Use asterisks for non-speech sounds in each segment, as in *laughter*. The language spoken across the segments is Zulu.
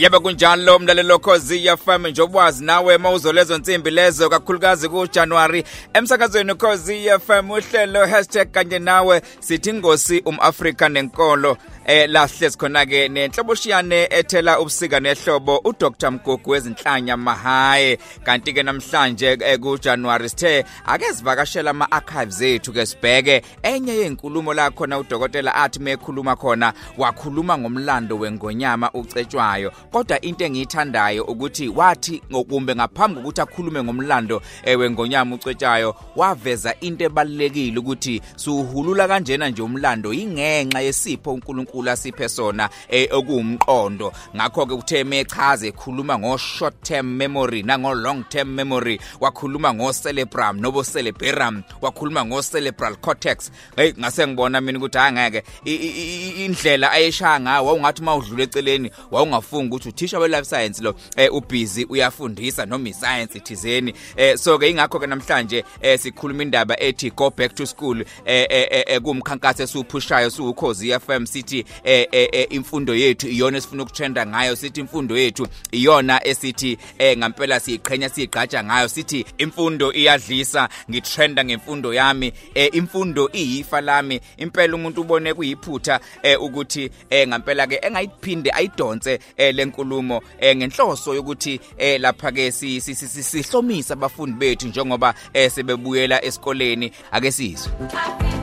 Yebo kunjalo umlalelo khozi FM njobwazi nawe mawuzolezo nsimbi lezo kakhulukazi ku January emsakazweni khozi FM uhlelo #kanye nawe sithi ngosi umAfrika nenkolo. Eh lahle sikhona ke nenhloboshiyane ethela ubusika nehlobo uDr Mgugu wezinhlanya Mahaye. Kanti ke namhlanje eh, ku January sithe ake sivakashela ama archives ethu ke sibheke. Enye yenkulumo la khona udokotela athi mekhuluma khona wakhuluma ngomlando wengonyama ucetshwayo. Kodwa into engiyithandayo ukuthi wathi ngokumbe ngaphambi kokuthi akhulume ngomlando eh, wengonyama ucetshwayo waveza into ebalekile ukuthi suhulula kanjena nje umlando ingenxa yesipho uNkulunkulu uNkulunkulu asiphe sona eh, okuwumqondo. Ngakho ke uthe mechaze ekhuluma ngo short term memory nango long term memory wakhuluma ngo cerebrum nobo cerebellum wakhuluma ngo cerebral cortex. Hey ngase ngibona mina ukuthi angeke indlela ayeshaya ngayo wawungathi mawudlula eceleni wawungafunga ukuthi uthisha we life science lo eh, ubhizi uyafundisa noma iscience thizeni. Eh, so ke ingakho ke namhlanje eh, sikhuluma indaba ethi go back to school eh, eh, eh, kumkhankaso esuphushayo suukhozi FM sithi eh, eh, eh imfundo yethu iyona esifuna ukutrenda ngayo sithi imfundo yethu iyona esithi eh ngampela siyiqhenya sigqaja ngayo sithi imfundo iyadlisa ngitrenda ngemfundo yami eh imfundo iyifa lami impela umuntu ubone kuyiphutha eh ukuthi eh ngampela ke engayiphinde ayidonse eh lenkulumo eh ngenhloso yokuthi eh lapha ke sihlomisa abafundi bethu njengoba eh sebebuyela esikoleni. Ake sizwe.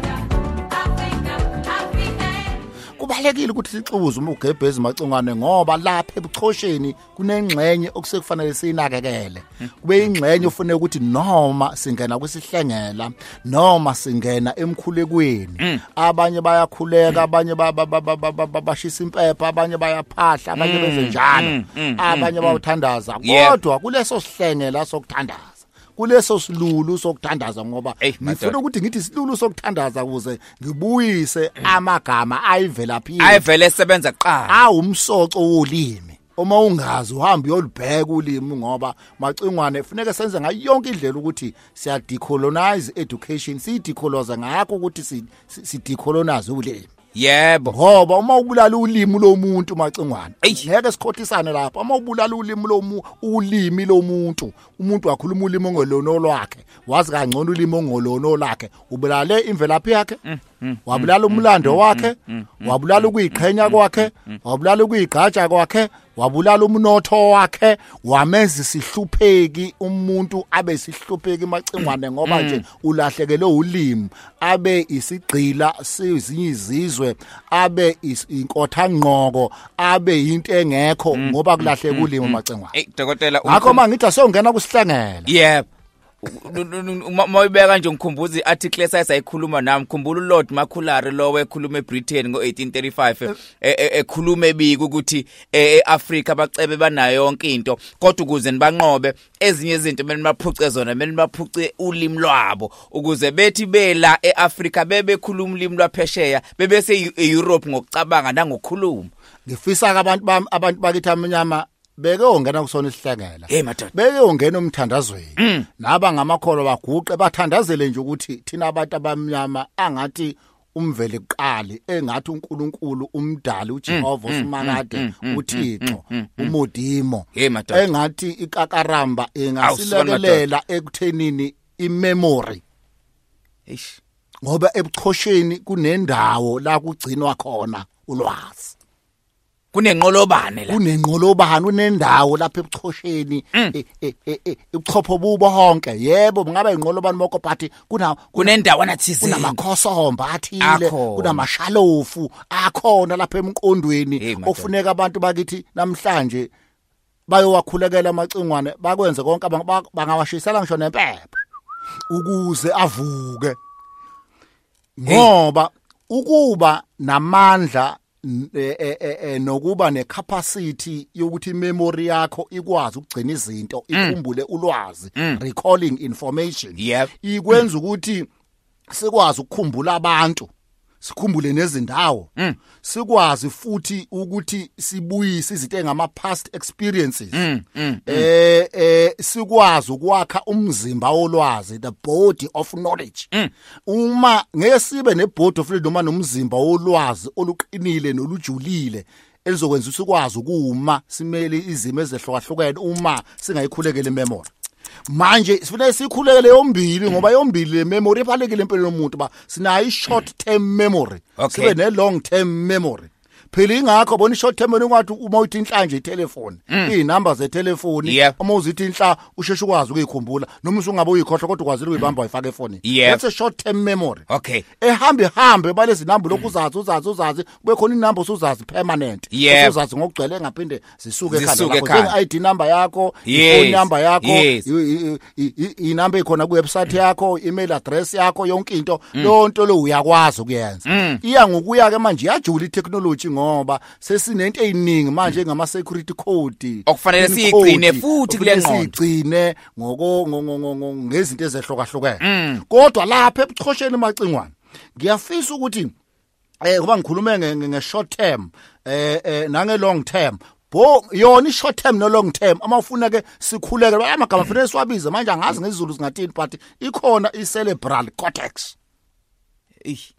Kubalekile ukuthi sixuze uma ugebhezi macungane ngoba lapha ebuchosheni kunengxenye okusekufanele siyinakekele. Kube ingxenye ofanele ukuthi noma singena kwisihlengela noma singena emkhulekweni. Abanye bayakhuleka abanye bashisa impepha abanye bayaphahla abanye benze njalo. Abanye bawuthandaza kodwa kuleso sihlengela sokuthandaza. Kuleso silulu sokuthandaza ngoba ngifuna ukuthi ngithi silulu sokuthandaza ukuze ngibuyise amagama ayivela phila ayivele esebenza kuqala awumsoco wolimi uma ungazi uhamba uyolibheka ulimi ngoba macingwane kufanele senze ngayo yonke indlela ukuthi siya decolonize education siyidecolonize ngakho ukuthi si decolonize ulimi Yebo. Ngoba uma ubulala ulimi lomuntu macingwane ngeke sikhothisane lapha. Uma ubulala ulimi lomu ulimi lomuntu, umuntu wakhuluma ulimi ongolono lwakhe, wazi kangcono ulimi ongolono lakhe, ubulale imvelaphi yakhe, mm, wabulala umlando wakhe, wabulala ukuyiqhenya kwakhe, wabulala ukuyigqaja kwakhe, wabulala umnotho wakhe. Wamenza sihlupheki umuntu abe sihlupheki macingwane ngoba nje ulahlekele ulimi abe isigqila sezinye izizwe abe inkotha ngqoko abe into engekho ngoba kulahleka ulimi macingwane. Hey dokotela ngakho mangithi asongena kusihlengela yebo uma uyibeka nje ngikhumbuza iarticle esayikhuluma nami. Khumbula uLord Maculare lo wekhuluma eBritain ngo1835 ekhuluma ebika ukuthi eAfrica bacebe banayo yonke into. Kodwa ukuze nibanqobe ezinye izinto kumele baphuce zona kumele baphuce ulimi lwabo. Ukuze bethi bela eAfrica bebekhuluma ulimi lwaphesheya bebese eEurope ngokucabanga nangokukhuluma. Ngifisa abantu bami abantu bakithi amnyama beke ongena kusona madoda. Beke ongena umthandazweni naba ngamakholo baguqe bathandazele nje ukuthi thina abantu abamnyama angathi umvele kuqali engathi uNkulunkulu umdali uJehova usimakade uThixo umodimo engathi ikakaramba engasilekelela ekuthenini imemory. Eish. Ngoba ebuchosheni kunendawo la kugcinwa khona ulwazi. Kunenqolobane la. Kunenqolobane unendawo lapha ebuchosheni. Ubuchopho bubo honke. Yebo ngaba inqolobane moko but kuna kunendawo nathisi kunamakhosomba athile kunamashalofu akhona lapha emqondweni. Ofuneka abantu bakithi namhlanje bayowakhulekela amacingwane bakwenze konke bangawashisela ngisho nempepha ukuze avuke. Ngoba ukuba namandla nokuba necapacity yokuthi memory yakho ikwazi ukugcina izinto ikhumbule ulwazi recalling information ikwenza ukuthi sikwazi ukukhumbula abantu sikhumbule nezindawo Mm. sikwazi futhi ukuthi sibuyise izinto engama past experiences Mm, mm, eh sikwazi ukwakha umzimba wolwazi the body of knowledge. Mm. uma ngeke sibe ne body of knowledge noma nomzimba wolwazi oluqinile nolujulile elizokwenza usikwazi ukuma simele izimo ezehlukahlukene uma singayikhulekele memory. Manje sifanele sikhulekele yombili ngoba yombili le memory ebalekile empilweni yomuntu ba sinayo i-short term memory. Sibe ne-long term memory. Phela ingakho bona i-short term ungathi uma uthi inhla nje itelefoni iy'namba zetelefoni Yep. uma uzithi inhla usheshe ukwazi ukuyikhumbula noma usungabe uyikhohlwa kodwa ukwazile ukuyibamba wayifaka efonini Yep. that's a short term memory okay ehambe hambe balezi namba lokhu uzazi uzazi uzazi kube khona inamba usuzazi permanent Yep. uzazi ngokugcwele ngaphinde zisuke ekhanda Zisuke lakho ekhanda. njenge-ID number yakho Yes. i-phone number yakho Yes. i- i- i- inamba ekhona kuwebsite yakho email address yakho yonke into leyo nto lo uyakwazi ukuyenza iya ngokuya ke manje yajula itechnology ngoba sesinento eziningi manje ngama security code. Okufanele siyigcine futhi kule ngqondo. sigcine ngoko ngo- ngo- ngo- ngo- ngezinto ezehlukahlukene kodwa lapha ebuchosheni macingwane ngiyafisa ukuthi eh kuba ngikhulume nge- short term eh eh nange long term. Bo yona i short term no long term ama ufuna ke sikhuleke amagama fanele siwabize manje angazi ngesizulu singathini but ikhona i cerebral cortex. Eish.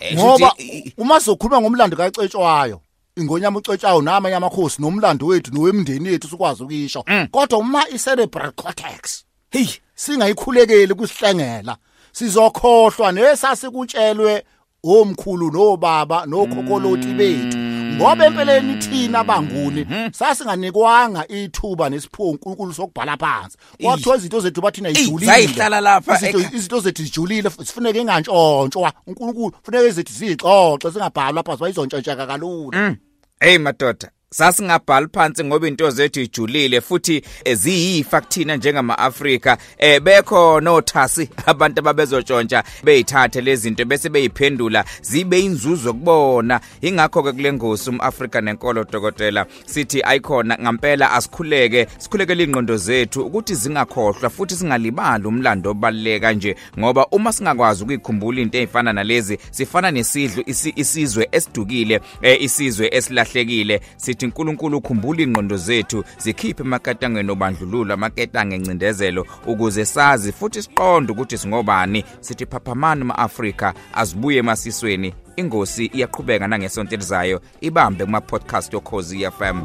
Eh, ngoba uma sokhuluma ngomlando kacetshwayo ingonyama ucetshwayo namanye amakhosi nomlando wethu nowemndeni yethu sikwazi ukuyisho. Kodwa uma i cerebral cortex hey. singayikhulekeli kusihlengela sizokhohlwa nesasikutshelwe omkhulu nobaba nokhokoloti bethu. Ngoba empeleni thina banguni sasinganikwanga ithuba nesipho uNkulunkulu sokubhala phansi. Kwathiwa izinto zethu bathina Eyi, ijulile zayihlala lapha izinto ekha- izinto zethu zijulile sifuneke ingantshontshwa. uNkulunkulu funeke izethu zixoxe singabhalwa phansi bayizontshontsha kalula. Hey madoda. Sasingabhali phansi ngoba into zethu ijulile futhi eh, ziyifa kuthina njengama-Afrika. Eh bekho nothasi *laughs* abantu ababezotshontsha beyithathe lezi zinto bese beyiphendula zibe inzuzo kubona. Ingakho ke kule ngosi umAfrika nenkolo dokotela sithi ayikhona ngampela asikhuleke sikhulekele ingqondo zethu ukuthi zingakhohlwa futhi singalibali umlando obaleka nje ngoba uma singakwazi ukuyikhumbula into ezifana nalezi sifana nesidlo isi- isizwe esidukile eh, isizwe esilahlekile. Sithi uNkulunkulu ukhumbula ingqondo zethu zikhiphe emaketangeni obandlululo amaketanga encindezelo ukuze sazi futhi siqonde ukuthi singobani. Sithi phaphamani ma-Afrika azibuye emasisweni. Ingosi iyaqhubeka nangesonto elizayo. Ibambe kuma podcast okhozi FM